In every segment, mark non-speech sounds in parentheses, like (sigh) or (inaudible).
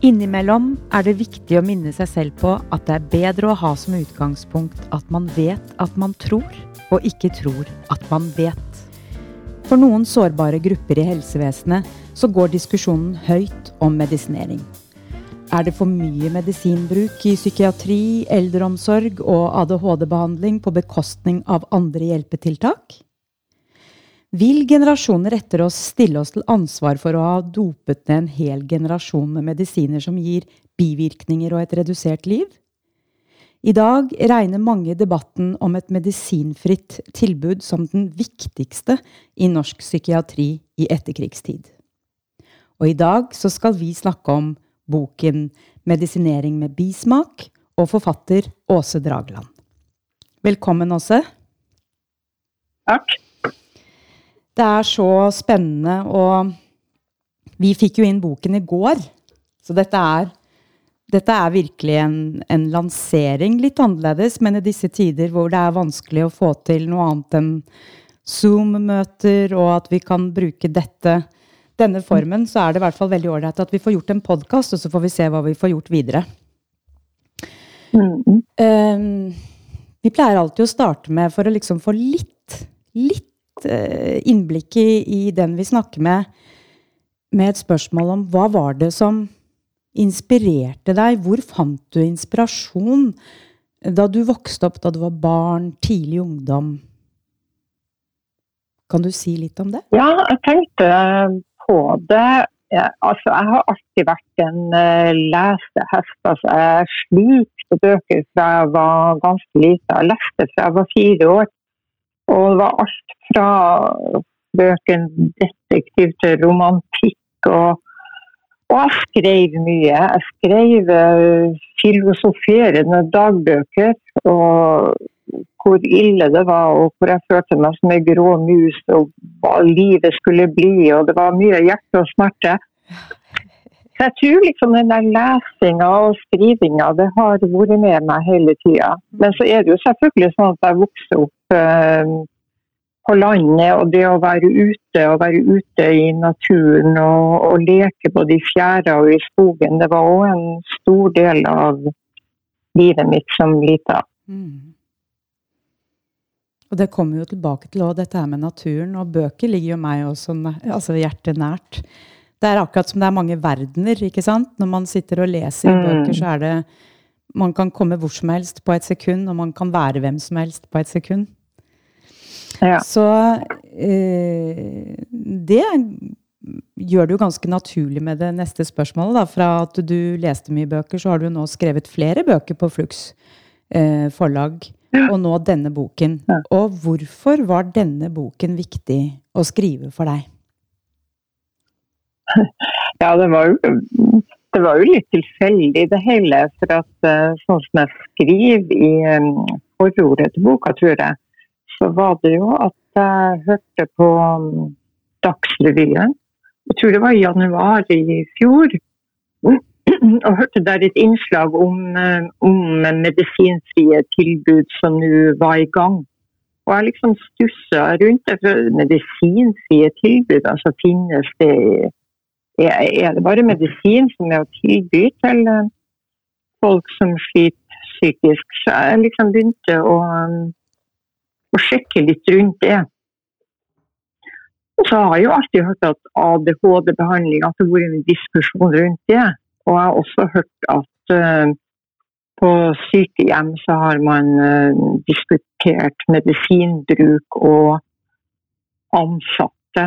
Innimellom er det viktig å minne seg selv på at det er bedre å ha som utgangspunkt at man vet at man tror, og ikke tror at man vet. For noen sårbare grupper i helsevesenet så går diskusjonen høyt om medisinering. Er det for mye medisinbruk i psykiatri, eldreomsorg og ADHD-behandling på bekostning av andre hjelpetiltak? Vil generasjoner etter oss stille oss til ansvar for å ha dopet ned en hel generasjon med medisiner som gir bivirkninger og et redusert liv? I dag regner mange debatten om et medisinfritt tilbud som den viktigste i norsk psykiatri i etterkrigstid. Og i dag så skal vi snakke om boken 'Medisinering med bismak' og forfatter Åse Dragland. Velkommen, Åse. Takk. Det er så spennende, og vi fikk jo inn boken i går. Så dette er, dette er virkelig en, en, lansering, litt annerledes, men i disse tider hvor det er vanskelig å få til noe annet enn Zoom-møter, og at vi kan bruke dette, denne formen, så er det i hvert fall veldig ålreit at vi får gjort en podkast, og så får vi se hva vi får gjort videre. Mm. Um, vi pleier alltid å starte med, for å liksom få litt, litt innblikk i, i, den vi snakker med, med et spørsmål om hva var det som inspirerte deg? Hvor fant du inspirasjon da du vokste opp, da du var barn, tidlig ungdom? Kan du si litt om det? Ja, jeg tenkte på det. Jeg, altså, jeg har alltid vært en uh, lesehest. Altså, jeg slukte bøker fra jeg var ganske lite. Jeg leste fra jeg var fire år. Og det var alt fra bøken detektiv til romantikk. Og, og jeg skrev mye. Jeg skrev uh, filosoferende dagbøker. Og hvor ille det var, og hvor jeg følte meg som ei grå mus, og hva livet skulle bli. Og det var mye hjerte og smerte. Så jeg tror liksom den der lesinga og skrivinga det har vært med meg hele tida. Men så er det jo selvfølgelig sånn at jeg vokste opp uh, på landet og det å være ute og være ute i naturen og, og leke både i fjæra og i skogen, det var òg en stor del av livet mitt som lita. Mm. Og det kommer jo tilbake til også, dette her med naturen, og bøker ligger jo meg også altså hjertet nært. Det er akkurat som det er mange verdener, ikke sant? Når man sitter og leser mm. bøker, så er det Man kan komme hvor som helst på et sekund, og man kan være hvem som helst på et sekund. Ja. Så eh, det gjør det jo ganske naturlig med det neste spørsmålet. Da. Fra at du leste mye bøker, så har du nå skrevet flere bøker på Flux eh, forlag. Ja. Og nå denne boken. Ja. Og hvorfor var denne boken viktig å skrive for deg? (laughs) Ja, det var jo, det var jo litt tilfeldig det hele. For at eh, sånn som jeg skriver i um, forordet til boka, tror jeg, så var det jo at jeg hørte på um, Dagsrevyen. Jeg tror det var i januar i fjor. (clears throat) Og hørte der et innslag om, um, om medisinfrie tilbud som nå var i gang. Og jeg liksom stussa rundt det. For medisinfrie tilbud, altså finnes det Er det bare medisin som er å tilby til uh, folk som sliter psykisk? Så jeg liksom begynte å um, og sjekke litt rundt det. Og så har jeg jo alltid hørt at ADHD-behandling, at det har vært en diskusjon rundt det. Og jeg har også hørt at uh, på sykehjem så har man uh, diskutert medisinbruk og ansatte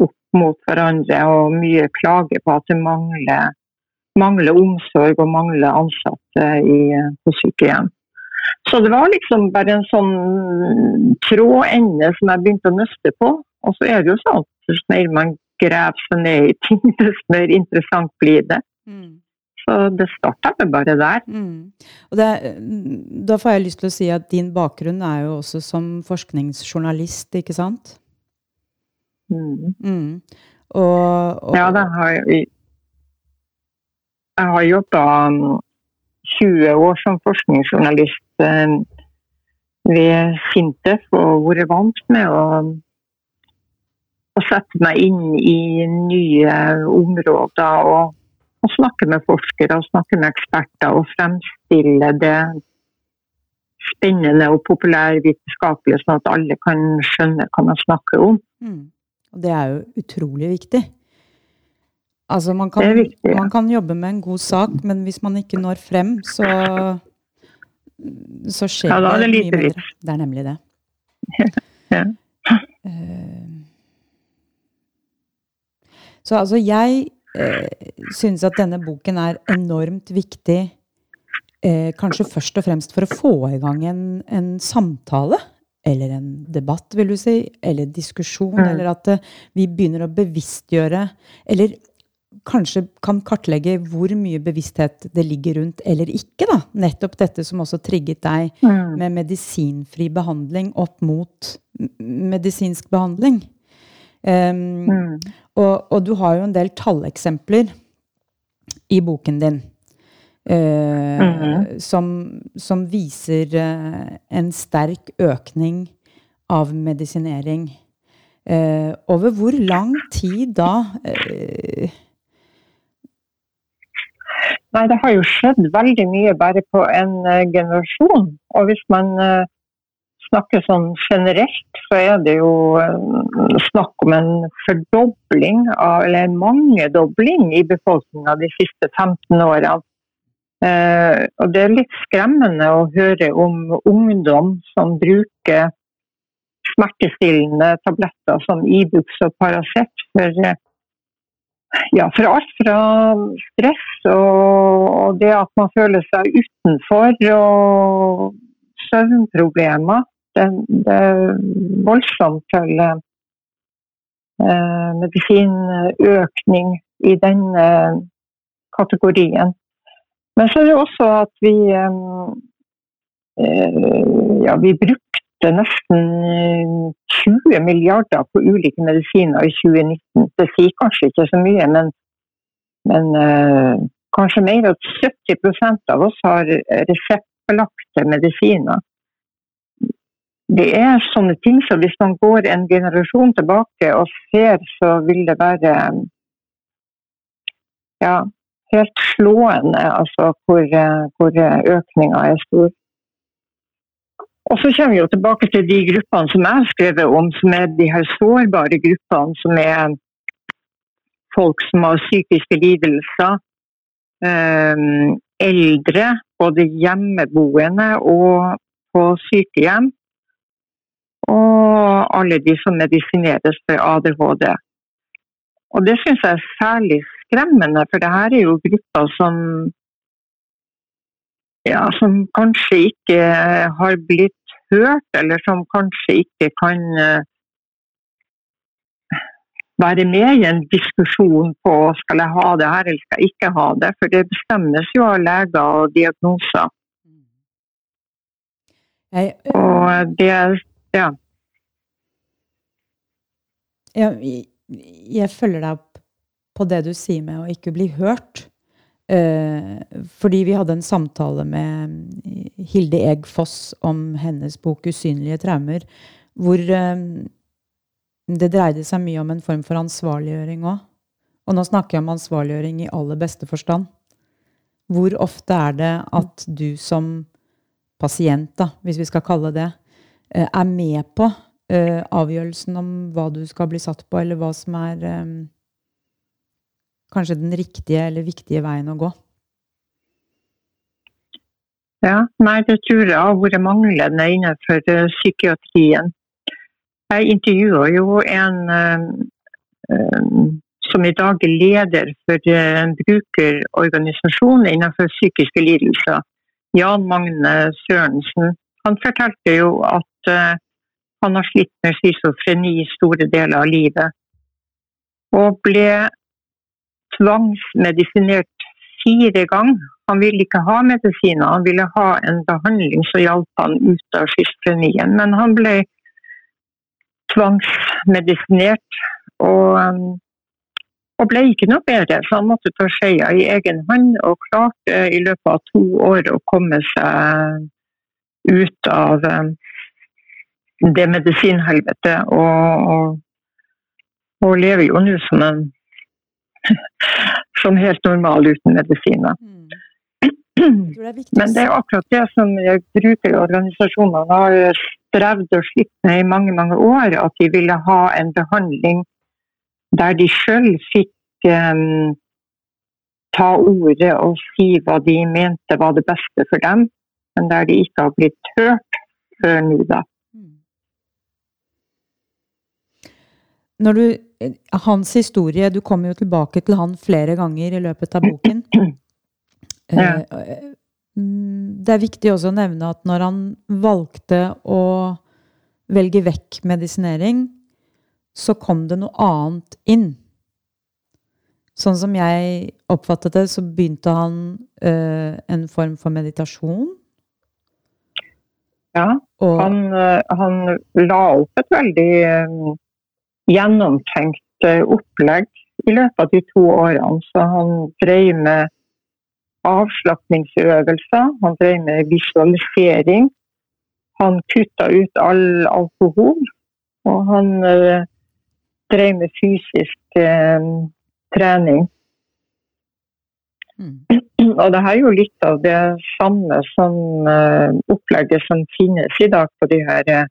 opp mot hverandre, og mye klager på at det mangler, mangler omsorg og mangler ansatte i, på sykehjem. Så det var liksom bare en sånn trådende som jeg begynte å nøste på. Og så er det jo sånn at jo mer man graver seg ned i ting, (laughs) desto mer interessant blir det. Mm. Så det starta bare der. Mm. Det, da får jeg lyst til å si at din bakgrunn er jo også som forskningsjournalist, ikke sant? Mm. mm. Og, og, Ja, det har jeg. Jeg har jobba 20 år som forskningsjournalist eh, ved Sintef og vært vant med å, å, sette meg inn i nye områder og og, snakke med forskere og snakke med eksperter og fremstille det spennende og populærvitenskapelig, sånn at alle kan skjønne hva man snakker om. Mm. Og det er jo utrolig viktig. Altså, man kan, viktig, ja. man kan, jobbe med en god sak, men hvis man ikke når frem, så, så skjer ja, det, det mye mer. Det er nemlig det. (laughs) ja. Uh, så altså, jeg synes syns at denne boken er enormt viktig eh, kanskje først og fremst for å få i gang en, en, samtale. Eller en debatt, vil du si. Eller diskusjon. Mm. Eller at eh, vi begynner å bevisstgjøre. Eller kanskje kan kartlegge hvor mye bevissthet det ligger rundt eller ikke. da. Nettopp dette som også trigget deg mm. med medisinfri behandling opp mot medisinsk behandling. Um, mm. og, og, du har jo en del talleksempler i boken din. Uh, mm. som, som, viser uh, en sterk økning av medisinering. Uh, over hvor lang tid da? Nei, det har jo skjedd veldig mye bare på en generasjon. Og hvis man snakker sånn generelt, så er det jo snakk om en fordobling, av, eller en mangedobling i befolkninga de siste 15 årene. Og det er litt skremmende å høre om ungdom som bruker smertestillende tabletter som Ibux og Paracet for, ja, for alt fra stress og, det at man føler seg utenfor og søvnproblemer. Det, det er voldsomt til eh, medisinøkning i denne kategorien. Men så er det også at vi eh, ja, vi brukte nesten 20 eh, milliarder på ulike medisiner i 2019. Det sier kanskje ikke så mye, men, men uh, kanskje mer at 70% av oss har reseptbelagte medisiner. Det er sånne ting så hvis man går en generasjon tilbake og ser, så vil det være ja, helt slående altså, hvor, hvor økninga er stor. Og så kommer vi jo tilbake til de gruppene som jeg har skrevet om, som er de her sårbare gruppene, som er folk som har psykiske lidelser, ehm, eldre, både hjemmeboende og på sykehjem, og alle de som medisineres for ADHD. Og det syns jeg er særlig skremmende, for det her er jo grupper som ja, som kanskje ikke har blitt hørt, eller som kanskje ikke kan uh, være med i en diskusjon på skal jeg ha det her eller skal jeg ikke ha det. For det bestemmes jo av leger og diagnoser. Jeg, og det ja. Jeg, jeg følger deg opp på det du sier med å ikke bli hørt. Eh, fordi vi hadde en samtale med Hilde Egg Foss om hennes bok 'Usynlige traumer', hvor eh, det dreide seg mye om en form for ansvarliggjøring òg. Og nå snakker jeg om ansvarliggjøring i aller beste forstand. Hvor ofte er det at du som pasient, da, hvis vi skal kalle det, eh, er med på avgjørelsen om hva du skal bli satt på, eller hva som er kanskje den riktige eller viktige veien å gå? Ja, nei, det tror jeg har vært manglende innenfor uh, psykiatrien. Jeg intervjua jo en uh, som i dag er leder for en brukerorganisasjon innenfor psykiske lidelser, Jan Magne Sørensen. Han fortalte jo at han har slitt med schizofreni store deler av livet. Og ble tvangsmedisinert fire ganger. Han ville ikke ha medisiner, han ville ha en behandling som hjalp han ut av schizofrenien. Men han ble tvangsmedisinert og, og, ble ikke noe bedre. Så han måtte ta skeia i egen hånd og klarte i løpet av to år å komme seg ut av um, det medisinhelvetet. Og, og, og lever jo nå som en som helt normal uten medisiner. Mm. Men det er akkurat det som jeg bruker i organisasjonene har strevd og slitt med i mange mange år, at de ville ha en behandling der de sjøl fikk um, ta ordet og si hva de mente var det beste for dem, men der de ikke har blitt hørt før nå, da. Mm. Når du, hans historie, du kommer jo tilbake til han flere ganger i løpet av boken. (clears throat) Ja. Eh, mm, Det er viktig også å nevne at når han valgte å velge vekk medisinering, så kom det noe annet inn. Sånn som jeg oppfattet det, så begynte han eh, en form for meditasjon. Ja, Og, han, eh, han la opp et veldig eh, gjennomtenkt opplegg i løpet av de to årene. Så han drev med avslapningsøvelser, han drev med visualisering. Han kutta ut all alkohol, og han eh, drev med fysisk eh, trening. mm, Og det er jo litt av det samme som eh, opplegget som finnes i dag på de her eh,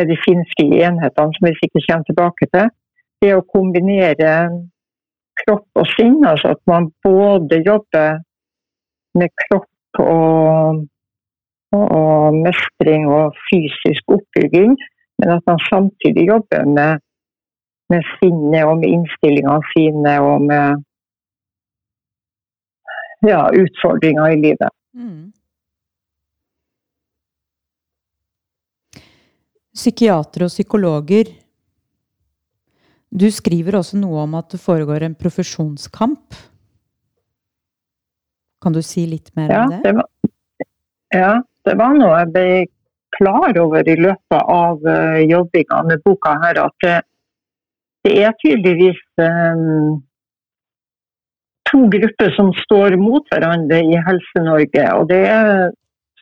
medisinske enhetene, som vi sikkert kommer tilbake til. Det å kombinere kropp og sinn, altså at man både jobber med kropp og, og, og mestring og fysisk oppbygging, men at man samtidig jobber med, med sinnet og med innstillingene sine og med ja, utfordringer i livet. mm. Psykiatere og psykologer Du skriver også noe om at det foregår en profesjonskamp. Kan du si litt mer Ja, om det? det var, ja, det var noe jeg ble klar over i løpet av uh, jobbinga med boka her, at det, det er tydeligvis um, to grupper som står mot hverandre i Helse-Norge. Og det er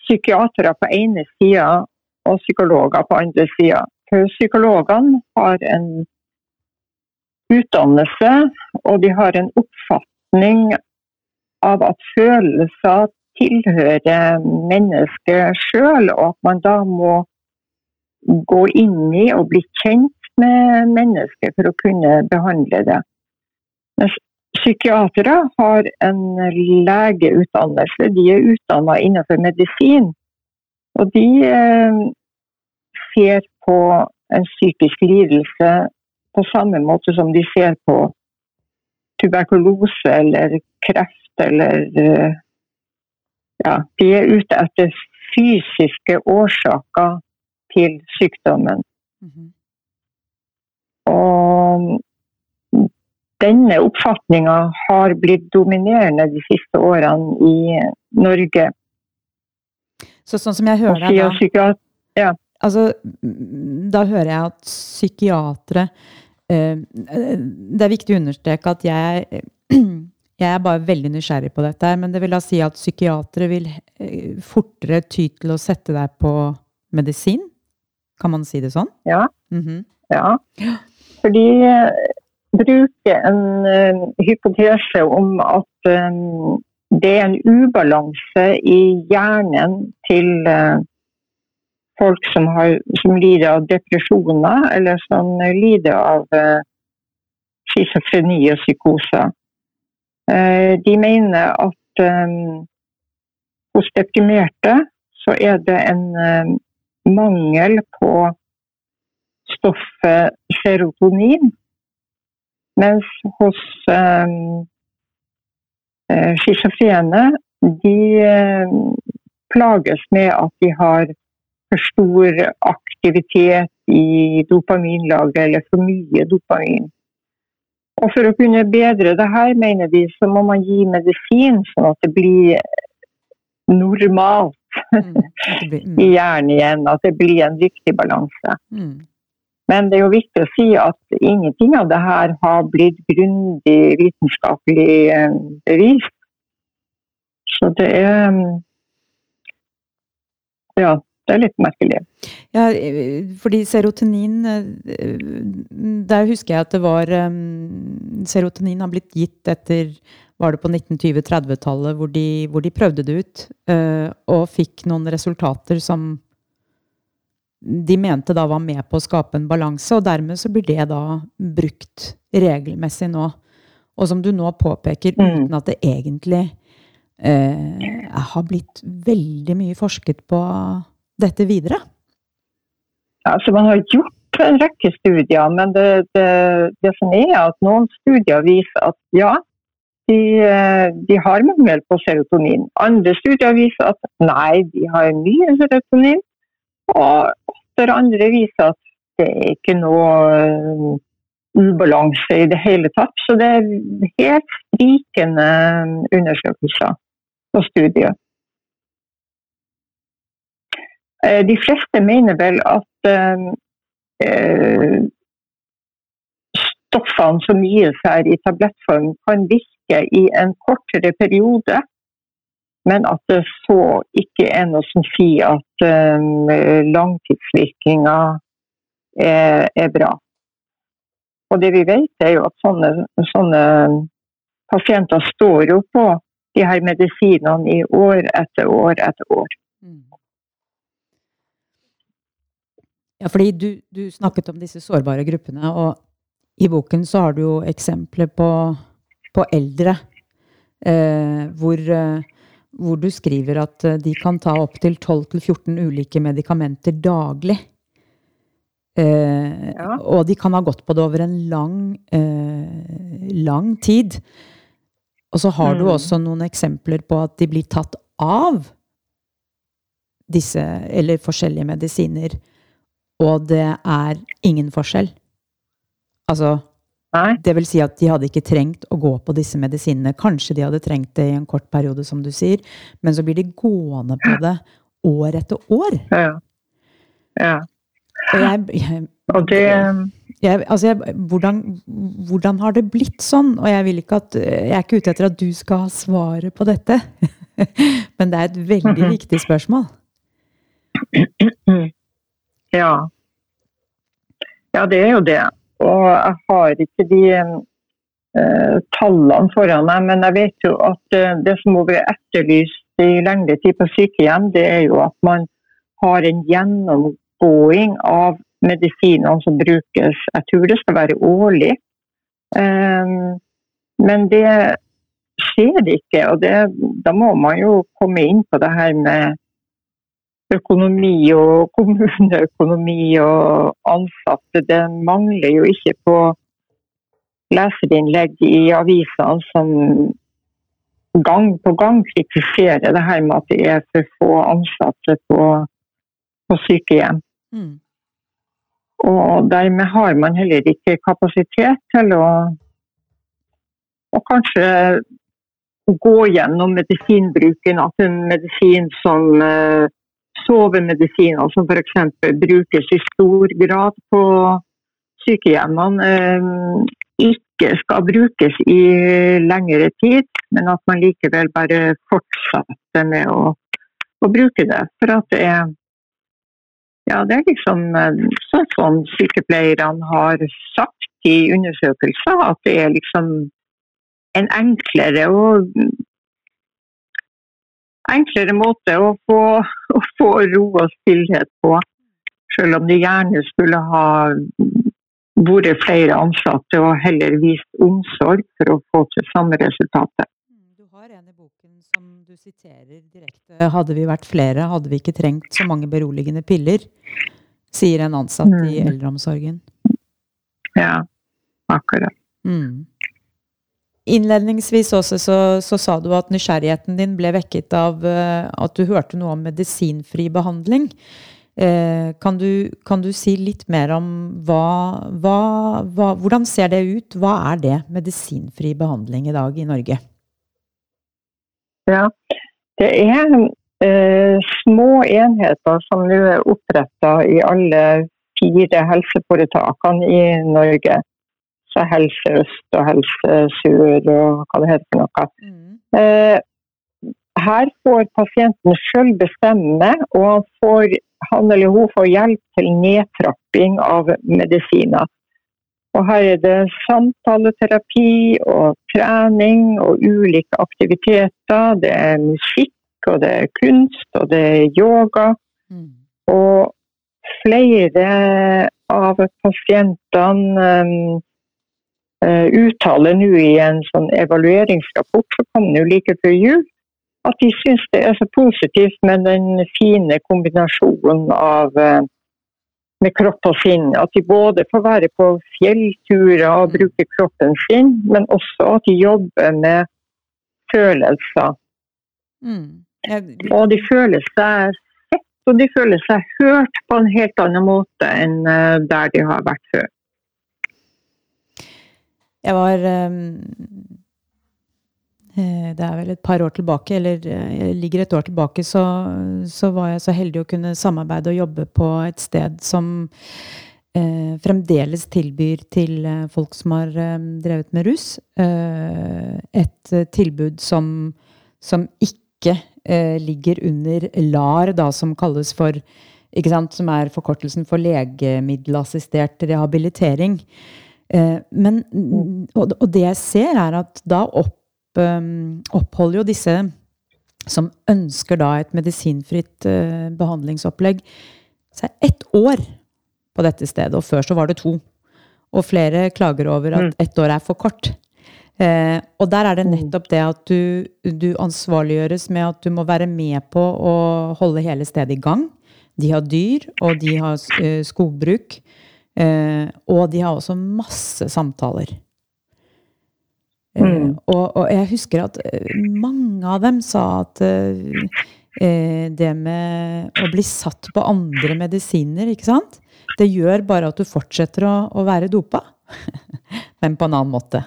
psykiatere på ene sida og psykologer på andre sida. Psykologene har en utdannelse, og de har en oppfatning av at følelser tilhører mennesket sjøl, og at man da må gå inn i og bli kjent med mennesket for å kunne behandle det. Mens psykiatere har en legeutdannelse, de er utdanna innenfor medisin. Og de eh, ser på en psykisk lidelse på samme måte som de ser på tuberkulose eller kreft eller eh, Ja, de er ute etter fysiske årsaker til sykdommen. Mhm. Og denne oppfatninga har blitt dominerende de siste årene i Norge. Så sånn som jeg hører deg da ja. Altså, mm, da hører jeg at psykiatere eh, Det er viktig å understreke at jeg, (clears throat) jeg er bare veldig nysgjerrig på dette, men det vil da si at psykiatere vil eh, fortere ty til å sette deg på medisin? Kan man si det sånn? Ja. Mhm. Ja. For de eh, bruker en eh, hypotese om at eh, det er en ubalanse i hjernen til eh, folk som, har, som lider av depresjoner, eller som lider av uh, schizofreni og psykose. Eh, de mener at eh, hos deprimerte så er det en eh, mangel på stoffet serotonin. Mens hos eh, eh, schizofrene, de eh, plages med at de har for stor aktivitet i dopaminlaget, eller for mye dopamin. Og for å kunne bedre det her, mener de, så må man gi medisin, sånn at det blir normalt Mm. (laughs) I hjernen igjen. At det blir en riktig balanse. Mm. Men det er jo viktig å si at ingenting av det her har blitt grundig vitenskapelig eh, bevist. Så det er mm, Ja, Det er litt merkelig. Ja, fordi serotonin Der husker jeg at det var Serotonin har blitt gitt etter var det på 1920-30-tallet hvor, hvor, de prøvde det ut og fikk noen resultater som de mente da var med på å skape en balanse, og dermed så blir det da brukt regelmessig nå. Og som du nå påpeker, mm. uten at det egentlig eh, har blitt veldig mye forsket på dette videre? Ja, altså Man har gjort en rekke studier, men det, det, det som er at noen studier viser at ja, de, de, har mangel på serotonin. Andre studier viser at nei, de har mye serotonin. Og for andre viser at det er ikke noe ubalanse i det hele tatt. Så det er helt sprikende undersøkelser og studier. Eh, de fleste mener vel at eh, stoffene som gis her i tablettform, kan virke i en kortere periode. Men at det så ikke er noe som sier at um, langtidsvirkninga er, er bra. Og det vi vet, er jo at sånne, sånne pasienter står jo på de her medisinene i år etter år etter år. Mm. Ja, fordi du, du, snakket om disse sårbare gruppene, og i boken så har du jo eksempler på, på eldre eh, hvor, eh, hvor, du skriver at eh, de kan ta opptil 12-14 ulike medikamenter daglig. Eh, ja. Og de kan ha gått på det over en lang, eh, lang tid. Og så har mm. du også noen eksempler på at de blir tatt av disse, eller forskjellige medisiner, og det er ingen forskjell. Altså Nei. Det vil si at de hadde ikke trengt å gå på disse medisinene. Kanskje de hadde trengt det i en kort periode, som du sier, men så blir de gående på det år etter år. Ja. ja. Og jeg, jeg, det, jeg altså hvordan, hvordan, har det blitt sånn? Og jeg, vil ikke at, jeg er ikke ute etter at du skal ha svaret på dette. (laughs) Men det er et veldig mm -hmm. viktig spørsmål. Ja. Ja, det er jo det. Og jeg har ikke de uh, tallene foran meg, men jeg vet jo at uh, det som har vært etterlyst i lengre tid på sykehjem, det er jo at man har en gjennomgåing av medisinene som brukes. Jeg tror det skal være årlig. Um, men det skjer ikke, og det, da må man jo komme inn på det her med økonomi og kommuneøkonomi og ansatte. Det mangler jo ikke på leserinnlegg i avisene som gang på gang kritiserer det her med at det er for få ansatte på, på sykehjem. Mm. Og dermed har man heller ikke kapasitet til å og kanskje gå gjennom medisinbruken. At en medisin som uh, sovemedisiner, som f.eks. brukes i stor grad på sykehjemmene, uh, ikke skal brukes i lengre tid, men at man likevel bare fortsetter med å, å bruke det. For at det er ja, det er liksom eh, sånn som sykepleierne har sagt i undersøkelser, at det er liksom en enklere og enklere måte å få, å få ro og stillhet på. Selv om de gjerne skulle ha vært flere ansatte og heller vist omsorg for å få til samme resultatet du har en i boken som du siterer direkte Hadde vi vært flere, hadde vi ikke trengt så mange beroligende piller, sier en ansatt mm. i eldreomsorgen. Ja, akkurat. Mm. Innledningsvis også så, så, sa du at nysgjerrigheten din ble vekket av uh, at du hørte noe om medisinfri behandling. Uh, kan, du, kan, du, si litt mer om hva, hva, hva, Hvordan ser det ut? Hva er det medisinfri behandling i dag i Norge? Ja, det er uh, små enheter som nå er oppretta i alle fire helseforetakene i Norge. Så Helse Øst og Helse Sør og hva det heter noe. Mm. Eh, her får pasienten sjøl bestemme, og han får han eller hun får hjelp til nedtrapping av medisiner. Og her er det samtaleterapi og trening og ulike aktiviteter. Det er musikk, og det er kunst, og det er yoga. Mm. Og flere av pasientene uh, uttaler nå i en sånn evalueringsrapport som kom jo like før jul, at de syns det er så positivt med den fine kombinasjonen av uh, med kropp og sinn. At de både får være på fjellturer og bruke kroppen sin, men også at de jobber med følelser. Mm. Jeg... Og de føler seg sett, og de føler seg hørt på en helt annen måte enn eh, der de har vært før. Jeg var um Eh, det er vel et par år tilbake, eller jeg ligger et år tilbake, så, så, var jeg så heldig å kunne samarbeide og jobbe på et sted som eh, fremdeles tilbyr til eh, folk som har eh, drevet med rus, eh, et tilbud som, som ikke ligger under LAR, da, som kalles for Som er forkortelsen for legemiddelassistert rehabilitering. Men, mm. og, det jeg ser, er at da opp Um, oppholder jo disse som ønsker da et medisinfritt uh, behandlingsopplegg, seg ett år på dette stedet. Og før så var det to. Og flere klager over at mm. ett år er for kort. Eh, og der er det mm. nettopp det at du, du, ansvarliggjøres med at du må være med på å holde hele stedet i gang. De har dyr, og de har uh, skogbruk. Eh, og de har også masse samtaler. Eh, mm. Og, og, jeg husker at eh, mange av dem sa at det med å bli satt på andre medisiner, ikke sant, det gjør bare at du fortsetter å, å være dopa, (laughs) men på en annen måte.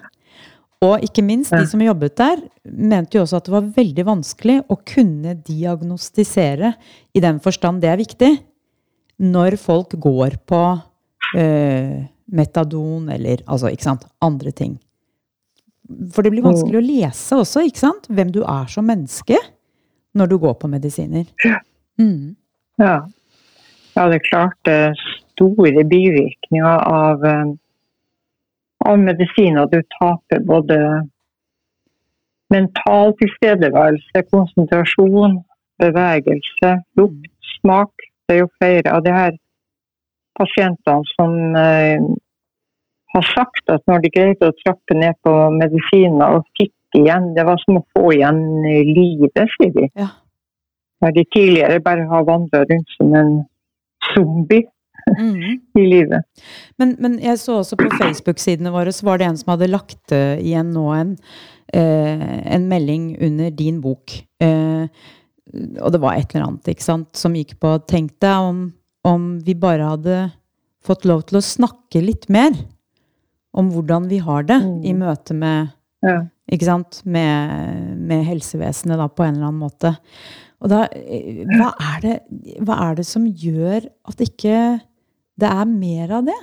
Og ikke minst, de som jobbet der, mente jo også at det var veldig vanskelig å kunne diagnostisere, i den forstand det er viktig, når folk går på øh, metadon eller altså, ikke sant, andre ting. For det blir vanskelig å lese også, ikke sant? Hvem du er som menneske når du går på medisiner. Mm. Ja. ja. det er klart det er store bivirkninger av, eh, av medisiner. Du taper både mental tilstedeværelse, konsentrasjon, bevegelse, lukt, smak. Det er jo flere av de her pasientene som eh, har sagt at når de greide å trappe ned på medisiner og fikk igjen Det var som å få igjen livet, sier de. Ja. Der de tidligere bare har vandra rundt som en zombie. Mm. (laughs) i livet. Men, men, jeg så også på Facebook-sidene våre så var det en som hadde lagt igjen nå en, eh, en melding under din bok. Eh, og det var et eller annet ikke sant, som gikk på Tenk deg om, om vi bare hadde fått lov til å snakke litt mer om hvordan vi har det mm. i møte med, ja. ikke sant? med, med helsevesenet da, på en eller annen måte. Og da, eh, hva er, det, hva er det som gjør at ikke det er mer av det?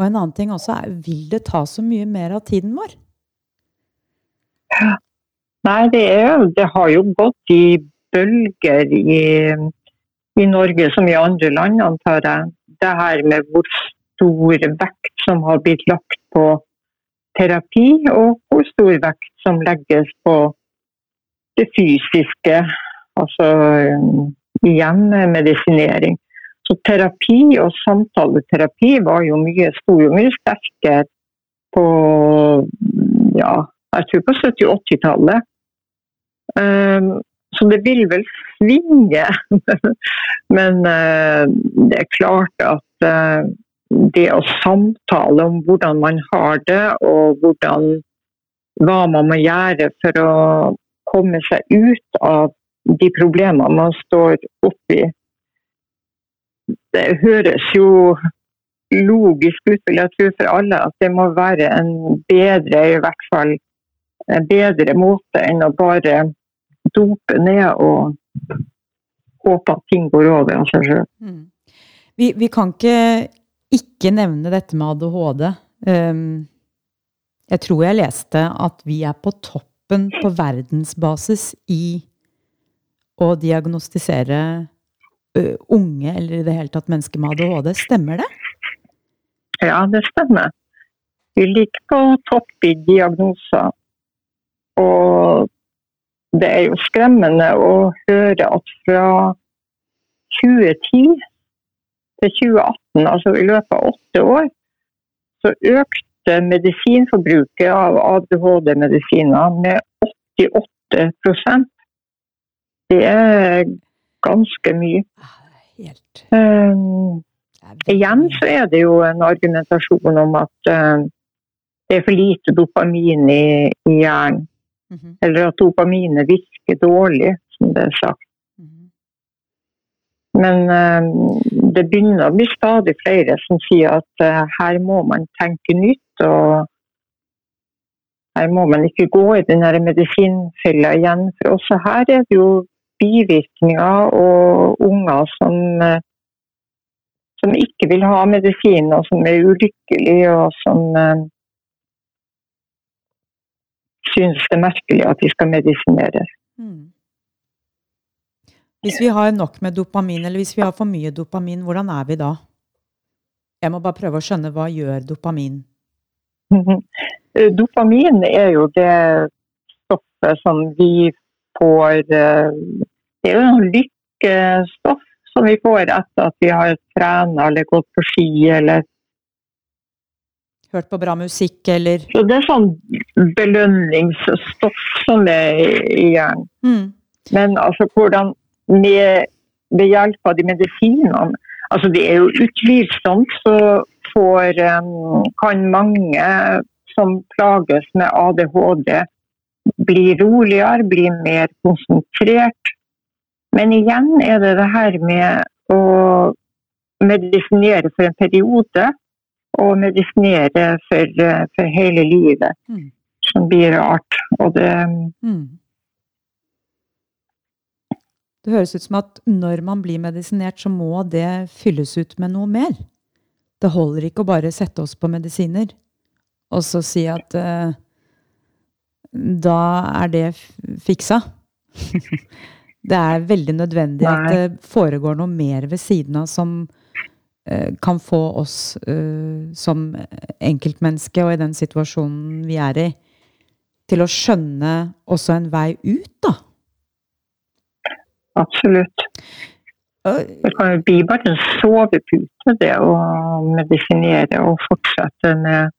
Og en annen ting også er, vil det ta så mye mer av tiden vår? Nei, det, er, det har jo gått i bølger i, i Norge som i andre land, antar jeg. Det her med hvor stor vekt som har blitt lagt på terapi, og hvor stor vekt som legges på det fysiske, altså um, igjen medisinering. Så terapi og samtaleterapi var jo mye, sto jo mye sterkere på ja, jeg tror på 70-80-tallet. Um, så det vil vel svinge. (laughs) Men uh, det er klart at uh, det å samtale om hvordan man har det, og hvordan, hva man må gjøre for å komme seg ut av de problemene man står oppi. Det høres jo logisk ut, vil jeg tro, for alle at det må være en bedre, i hvert fall en bedre måte enn å bare dope ned og håpe at ting går over av seg sjøl. Mm. Vi, vi, kan ikke ikke nevne dette med ADHD. Um, jeg tror jeg leste at vi er på toppen på verdensbasis i å diagnostisere uh, unge, eller i det hele tatt mennesker med ADHD. Stemmer det? Ja, det stemmer. Vi ligger på topp i diagnoser. Og det er jo skremmende å høre at fra 2010 til 2018, altså i løpet av åtte år, så økte medisinforbruket av ADHD-medisiner med 88% Det er ganske mye. Helt. Um, igjen så er det jo en argumentasjon om at um, det er for lite dopamin i, i hjernen. Mm -hmm. Eller at dopaminet virker dårlig, som det er sagt. Mm -hmm. Men uh, det begynner å bli stadig flere som sier at uh, her må man tenke nytt. og her må man ikke gå i den medisinfella igjen. For også her er det jo bivirkninger og unger som, uh, som ikke vil ha medisin, og som er ulykkelige, og som syns det er merkelig at de skal medisineres. Mm. Hvis vi har nok med dopamin, eller hvis vi har for mye dopamin, hvordan er vi da? Jeg må bare prøve å skjønne hva gjør dopamin? (laughs) dopamin er jo det stoffet som vi får eh, Det er jo noe lykkestoff som vi får etter at vi har trent eller gått på ski eller Hørt på bra musikk, eller Så Det er sånn belønningsstoff som er i hjernen. Mm. Men altså hvordan med, ved hjelp av de medisinene altså Det er jo utvilsomt så får, um, kan mange som plages med ADHD, bli roligere, bli mer konsentrert. Men igjen er det det her med å medisinere for en periode og medisinere for, for hele livet. Mm. Som blir rart. Og det mm. Det høres ut som at når man blir medisinert, så må det fylles ut med noe mer. Det holder ikke å bare sette oss på medisiner og så si at uh, da er det fiksa. (laughs) det er veldig nødvendig Nei. at det foregår noe mer ved siden av som Eh, kan få oss uh, som enkeltmenneske og i den situasjonen vi er i, til å skjønne også en vei ut, da? Absolutt. Det kan jo bli bare en sovepute, det å medisinere og fortsette med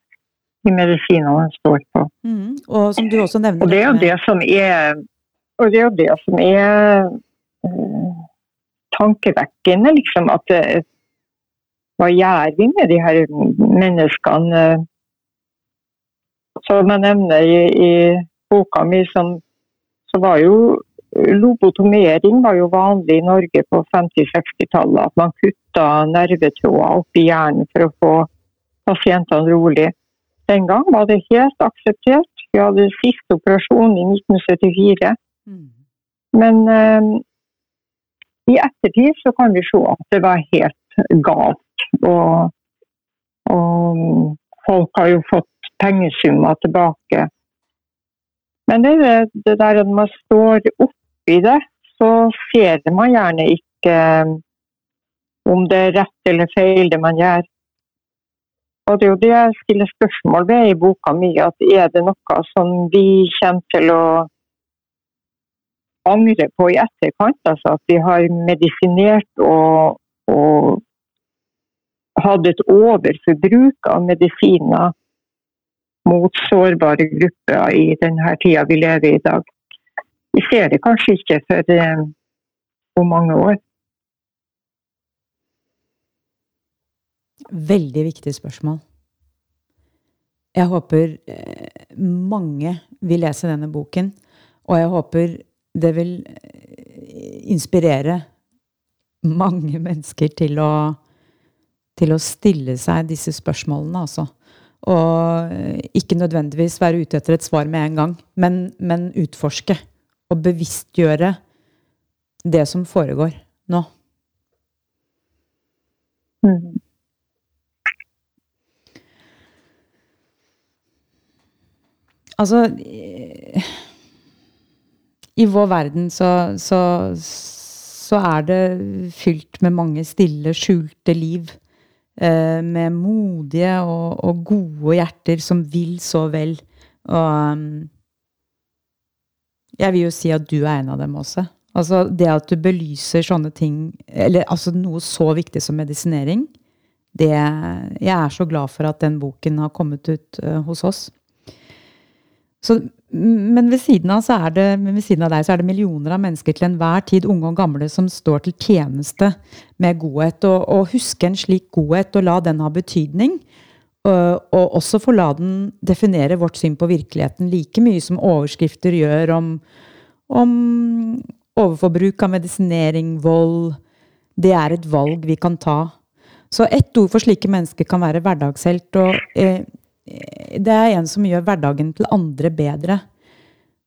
de medisinene man står på. Mm. Og som du også nevner Og det er jo det som er, og det er, jo det som er uh, tankevekkende, liksom. At det, hva gjør vi med de her menneskene? Som jeg nevner i, i boka mi, som, så var jo Lobotomering var jo vanlig i Norge på 50-60-tallet. At man kutta nervetråder i hjernen for å få pasientene rolig. Den gang var det helt akseptert. Vi hadde siste operasjon i 1974. Mm. Men um, i ettertid så kan vi se at det var helt galt. Og, og folk har jo fått pengesummer tilbake. Men det det der at man står oppi det, så ser man gjerne ikke om det er rett eller feil det man gjør. Og Det er jo det jeg stiller spørsmål ved i boka mi. at Er det noe som vi kommer til å angre på i etterkant? Altså at vi har medisinert og, og hadde et overforbruk av medisiner mot sårbare grupper i denne tida vi lever i i dag. Vi ser det kanskje ikke for eh, om mange år. Veldig viktig spørsmål. Jeg håper eh, mange vil lese denne boken, og jeg håper det vil eh, inspirere mange mennesker til å til å stille seg disse spørsmålene, altså. Og ikke nødvendigvis være ute etter et svar med en gang, men, men utforske. Og bevisstgjøre det som foregår nå. Mm. Altså I vår verden så, så, så er det fylt med mange stille, skjulte liv. Eh, med modige og, og, gode hjerter som vil så vel. Og um, jeg vil jo si at du er en av dem også. Altså det at du belyser sånne ting, eller altså noe så viktig som medisinering, det Jeg er så glad for at den boken har kommet ut uh, hos oss. Så, men ved av det, ved siden av deg så er det millioner av mennesker til enhver tid, unge og gamle, som står til tjeneste med godhet. Og, og huske en slik godhet og la den ha betydning. Og, og også få la den definere vårt syn på virkeligheten like mye som overskrifter gjør om, om overforbruk av medisinering, vold. Det er et valg vi kan ta. Så ett ord for slike mennesker kan være hverdagshelt. Og eh, det er en som gjør hverdagen til andre bedre.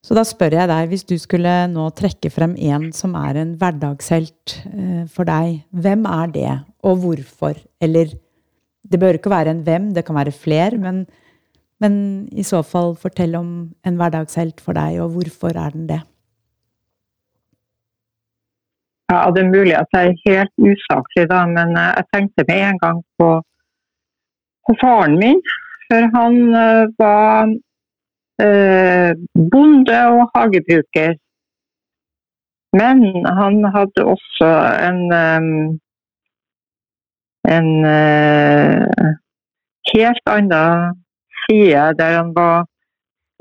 Så da spør jeg deg, hvis du skulle nå trekke frem en som er en hverdagshelt eh, for deg, hvem er det, og hvorfor? Eller det bør ikke være en hvem, det kan være fler, men, men i så fall fortell om en hverdagshelt for deg, og hvorfor er den det? Ja, Det er mulig at jeg er helt usaklig, da, men eh, jeg tenkte med en gang på, på faren min. For han uh, var uh, bonde og hagebruker. Men han hadde også en, um, en helt annen side der han var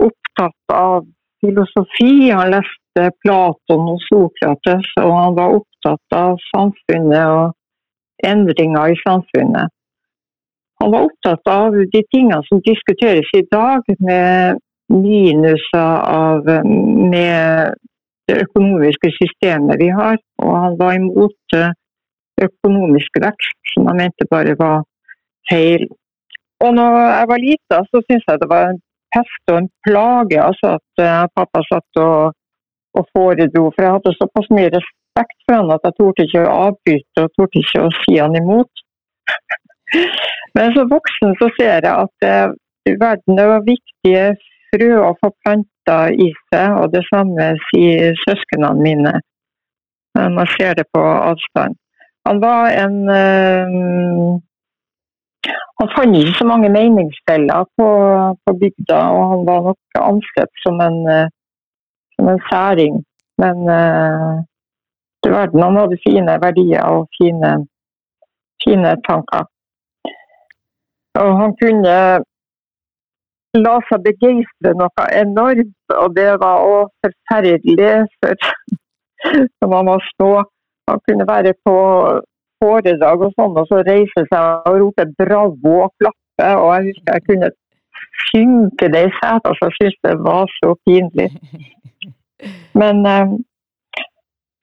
opptatt av filosofi. Han leste Platon og Sokrates, og han var opptatt av samfunnet og endringer i samfunnet. Han var opptatt av de tingene som diskuteres i dag, med minuser av med det økonomiske systemet vi har. Og han var imot økonomisk vekst, som han mente bare var feil. Og når jeg var lita, så syntes jeg det var en pest og en plage altså at pappa satt og og foredro. For jeg hadde såpass mye respekt for han at jeg torde ikke å avbryte og torde ikke å si han imot. Men som voksen så ser jeg at eh, verden er viktige frø å få planta i seg, og det samme sier søsknene mine. Man ser det på avstand. Han var en eh, Han fant ikke så mange meningsfeller på, på, bygda, og han var nok ansett som en uh, som en særing. Men uh, du verden, han hadde fine verdier og fine, fine tanker. Og han kunne la seg begeistre noe enormt, og det var òg forferdelig for når man var små. Han kunne være på foredrag og sånn, og så reise seg og rope 'bravo' og klappe. Og jeg husker jeg kunne synke det i setet, så jeg syntes det var så pinlig. (laughs) Men eh,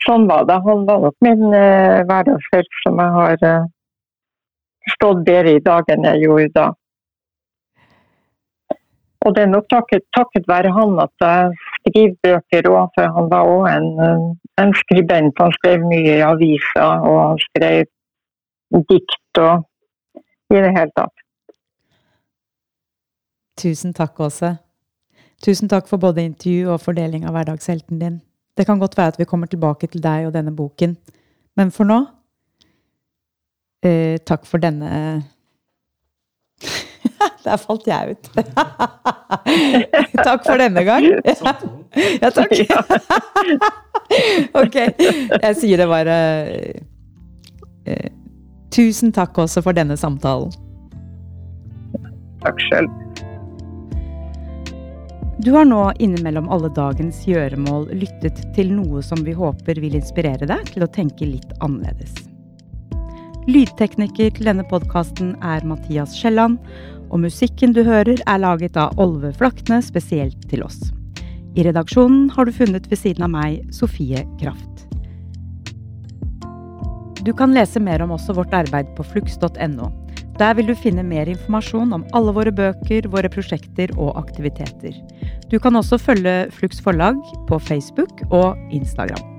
sånn var det. Han var nok min eh, hverdagshelt som jeg har stått bedre i dag enn jeg gjorde da. Og det er nok takket, takket være han at jeg skriver bøker òg, for han var òg en, en, skribent. Han skrev mye i aviser, og han skrev dikt og i det hele tatt. Tusen takk, Åse. Tusen takk for både intervju og fordeling av hverdagshelten din. Det kan godt være at vi kommer tilbake til deg og denne boken, men for nå eh, Takk for denne (laughs) Der falt jeg ut. (laughs) takk for denne gang. (laughs) ja, takk. ok. Jeg sier det bare eh, Tusen takk også for denne samtalen. Takk sjøl. Du har nå innimellom alle dagens gjøremål lyttet til noe som vi håper vil inspirere deg til å tenke litt annerledes. Lydtekniker til denne podkasten er Mathias Skjelland, og musikken du hører er laget av Olve Flakne spesielt til oss. I redaksjonen har du funnet ved siden av meg Sofie Kraft. Du kan lese mer om også vårt arbeid på flux.no. Der vil du finne mer informasjon om alle våre bøker, våre prosjekter og aktiviteter. Du kan også følge Flux forlag på Facebook og Instagram.